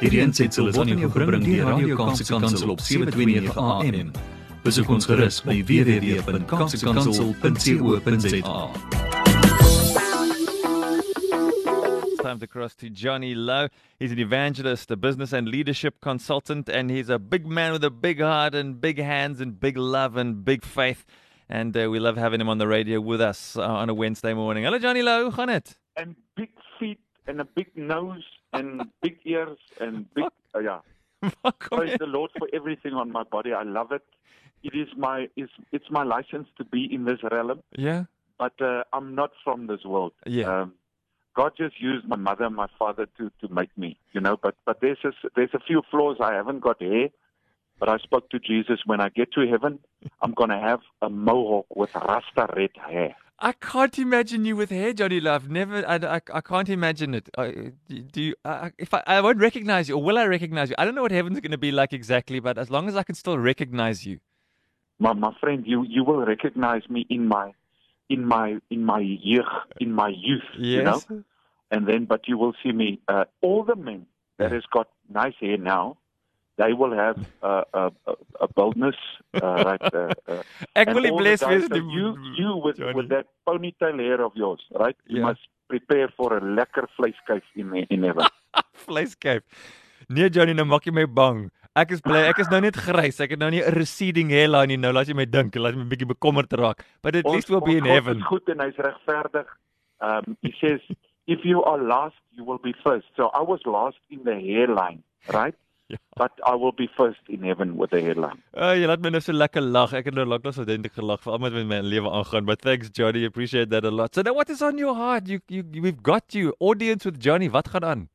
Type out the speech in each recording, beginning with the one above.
Hierdie aansetsel is aan jou gebring deur Radio Kaapse Kansel op 729 AM. Besoek ons gerus by www.kaapsekansel.co.za. time to cross to Johnny Louw. He's an evangelist, a business and leadership consultant, and he's a big man with a big heart and big hands and big love and big faith. And uh, we love having him on the radio with us uh, on a Wednesday morning. Hello, Johnny Louw. Hoe gaan dit? and big feet and a big nose and big ears and big uh, yeah. Praise the Lord for everything on my body. I love it. It is my is it's my license to be in this realm, Yeah. but uh, I'm not from this world. Yeah. Um, God just used my mother and my father to to make me, you know. But but there's a, there's a few flaws. I haven't got hair, but I spoke to Jesus. When I get to heaven, I'm gonna have a mohawk with rasta red hair. I can't imagine you with hair, Johnny Love. Never, I, I, I can't imagine it. I, do you, I, if I, I won't recognize you, or will I recognize you? I don't know what heaven's going to be like exactly, but as long as I can still recognize you. my my friend, you you will recognize me in my in my in my jeugd, in my youth, you know. And then, but you will see me. Uh, all the men that has got nice hair now, they will have uh, a, a, a boldness, uh, right? Uh, uh, Ek wil bless wees nie, you you with Johnny. with that ponytail hair of yours, right? You Yeah. must prepare for a lekker vleiskyf in in heaven. Vleiskyf. Nee Johnny, nou maak jy my bang. Ek is bly, ek is nou net grys. Ek het nou nie 'n receding hairline nie. Nou laat jy my dink, laat my 'n bietjie bekommerd raak. But at least we'll be in God heaven. is goed en hy's regverdig. Um he says if you are last you will be first. So I was last in the hairline, right? Ja. But I will be first in heaven with the hairline. Uh, jy laat my nou so lekker lag. Ek het nou lank so eintlik gelag vir almal wat met my lewe aangaan. But thanks Johnny, appreciate that a lot. So now what is on your heart? You you we've got you audience with Johnny. Wat gaan aan?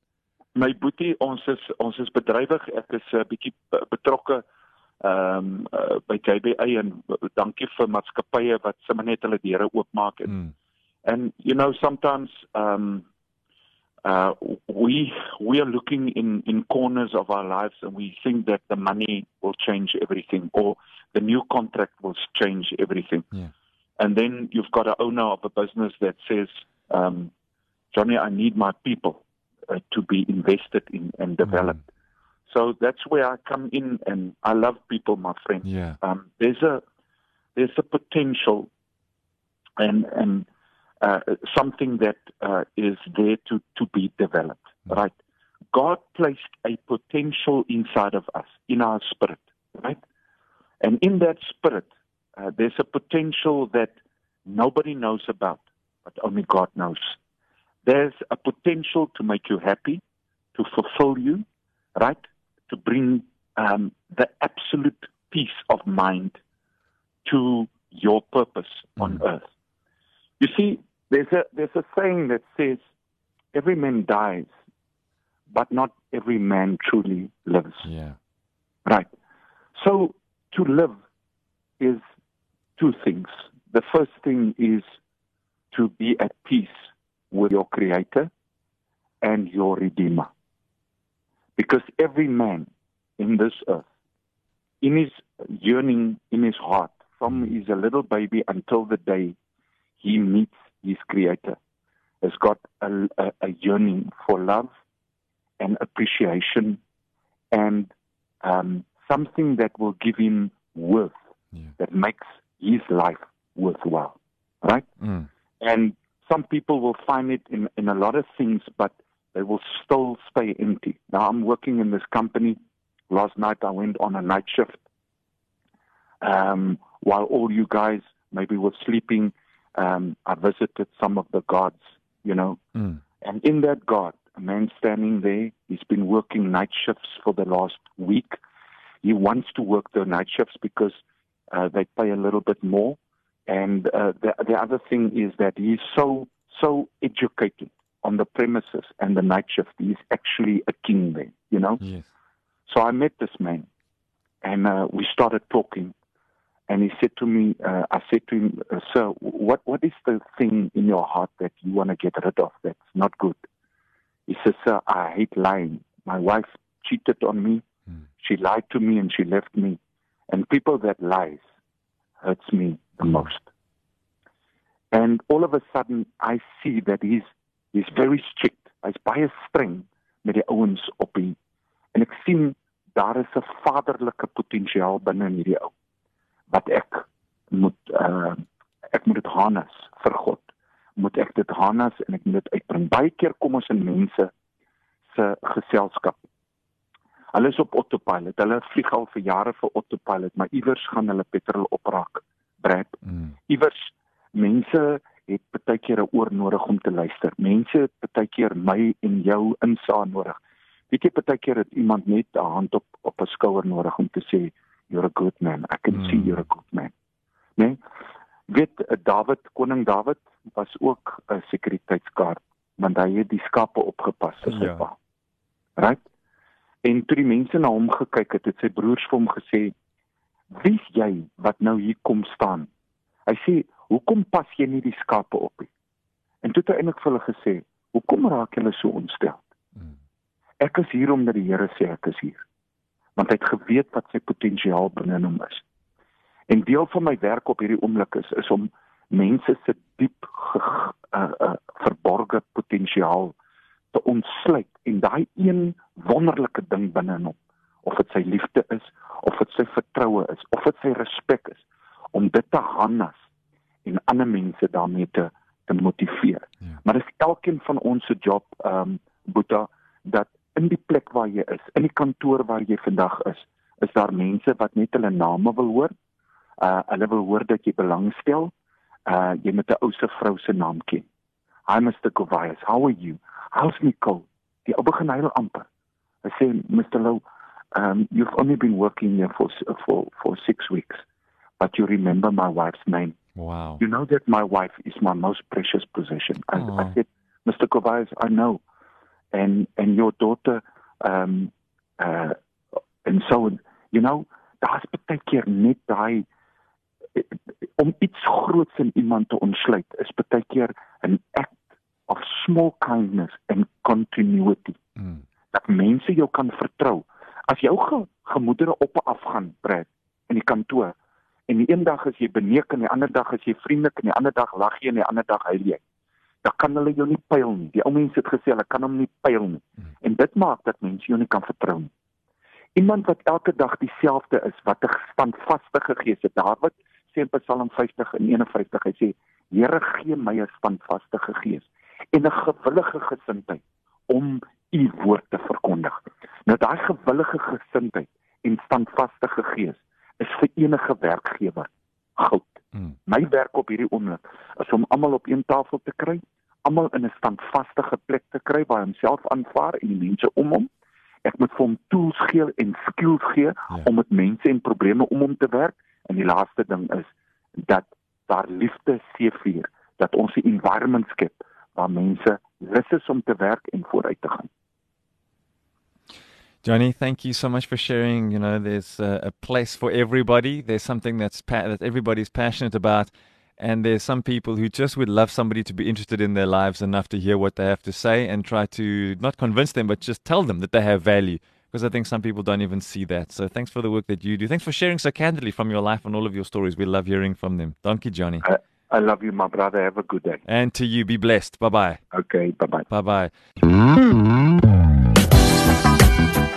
My boetie, ons is ons is bedrywig. Ek is 'n uh, bietjie be- betrokke ehm um, uh, by JBA en dankie vir maatskappye wat sommer net hulle deure oopmaak en Mm. And you know, sometimes um, uh, we we are looking in in corners of our lives, and we think that the money will change everything, or the new contract will change everything. Yeah. And then you've got an owner of a business that says, um, "Johnny, I need my people uh, to be invested in and developed." So that's where I come in, and I love people, my friend Yeah. um, there's a there's a potential and and uh, something that uh, is there to to be developed right? God placed a potential inside of us in our spirit right? And in that spirit uh, there's a potential that nobody knows about but only god knows. There's a potential to make you happy to fulfill you right? To bring um, the absolute peace of mind to your purpose on Mm. earth. You see, there's a there's a saying that says, "Every man dies, but not every man truly lives." Yeah. Right. So to live is two things. The first thing is to be at peace with your Creator and your Redeemer. Because every man in this earth, in his yearning, in his heart, from he's a little baby until the day he meets his Creator, has got a, a, a yearning for love and appreciation and um, something that will give him worth, Yeah. that makes his life worthwhile, right? Mm. And some people will find it in, in a lot of things, but they will still stay empty. Now, I'm working in this company. Last night, I went on a night shift. Um, while all you guys maybe were sleeping, um, I visited some of the gods, you know, Mm. and in that God, a man standing there, he's been working night shifts for the last week. He wants to work the night shifts because uh, they pay a little bit more. And uh, the, the other thing is that he's so, so educated on the premises and the night shift. He's actually a king there, you know? Yes. So I met this man, and uh, we started talking. And he said to me, uh, I said to him, uh, Sir, what, what is the thing in your heart that you want to get rid of that's not good? He says, Sir, I hate lying. My wife cheated on me. Hmm. She lied to me and she left me. And people that lies hurts me the most. And all of a sudden, I see that he's, he's very strict. Hy's baie streng met die ouens op die 'n vaderlike potensiaal binne in hierdie ou wat ek moet uh ek moet dit harness vir God. Moet ek dit harness en ek moet dit uitbring. Baie keer kom ons in mense se geselskap. Hulle is op autopilot. Hulle vlieg al vir jare vir autopilot, maar iewers gaan hulle petrol opraak. Brad. Mm. Iewers mense het baie keer 'n oor nodig om te luister. Mense het baie keer my en jou insaag nodig. Weet jy baie keer het iemand net 'n hand op op 'n skouer nodig om te sê you're a good man. I can mm. see you're a good man. Nee. Weet eh, David, koning David was ook 'n sekuriteitskaart want hy het die skape opgepas vir sy ja. pa. Right? En toe die mense na hom gekyk het, het sy broers vir hom gesê: "Wie's jy wat nou hier kom staan?" Hy sê: "Hoekom pas jy nie die skape op nie?" En toe het hy eintlik vir hulle gesê: "Hoekom raak julle so ontstel?" Hmm. Ek is hier omdat die Here sê ek is hier want hy het geweet wat sy potensiaal binne hom is. En deel van my werk op hierdie oomblik is is om mense se diep uh, uh, verborgde potensiaal te ontsluit en daai een wonderlike ding binne hom of dit sy liefde is of dit sy vertroue is of dit sy respek is om dit te harnas en ander mense daarmee te te motiveer. Ja. Maar dit is elkeen van ons se job ehm um, Boeta dat in die plek waar jy is, in die kantoor waar jy vandag is, is daar mense wat net hulle name wil hoor. Uh hulle wil hoor dat jy belangstel. Uh jy moet 'n ou se vrou se naam ken. Hi Mr. Govias, how are you? How's Nicole? Die ou begin huil amper. Hy sê Mr. Low, um you've only been working here for for for 6 weeks, but you remember my wife's name. Wow. You know that my wife is my most precious possession. I, I said, Mr. Govias, I know and and your daughter um uh and so you know daar's baie keer net daai om iets groots in iemand te ontsluit is baie keer 'n act of small kindness and continuity. Mm. dat mense jou kan vertrou. As jou ge, gemoedere op en af gaan pret in die kantoor en die een dag is jy beneek en die ander dag is jy vriendelik en die ander dag lag jy en die ander dag huil jy dan kan hulle jou nie pyl nie. Die ou mense het gesê hulle kan hom nie pyl nie. Hmm. En dit maak dat mense jou nie kan vertrou nie. Iemand wat elke dag dieselfde is, wat 'n standvaste gees het. Dawid sê in Psalm 50 en 51, hy sê: "Here, gee my 'n standvaste gees en 'n gewillige gesindheid om u woord te verkondig." Nou daai gewillige gesindheid en standvaste gees is vir enige werkgewer goud. My werk op hierdie oomblik is om almal op een tafel te kry almal in 'n standvaste plek te kry waar homself aanvaar en die mense om hom. Ek moet vir hom tools gee en skills gee ja. om met mense en probleme om hom te werk. En die laaste ding is dat daar liefde seëvier, dat ons 'n environment skep waar mense lus is om te werk en vooruit te gaan. Johnny, thank you so much for sharing. You know, there's a, a place for everybody. There's something that's pa- that everybody's passionate about. And there's some people who just would love somebody to be interested in their lives enough to hear what they have to say and try to not convince them, but just tell them that they have value. Because I think some people don't even see that. So thanks for the work that you do. Thanks for sharing so candidly from your life and all of your stories. We love hearing from them. Donkey Johnny. I, I love you, my brother. Have a good day. And to you, be blessed. Bye bye. Okay, bye bye. Bye bye.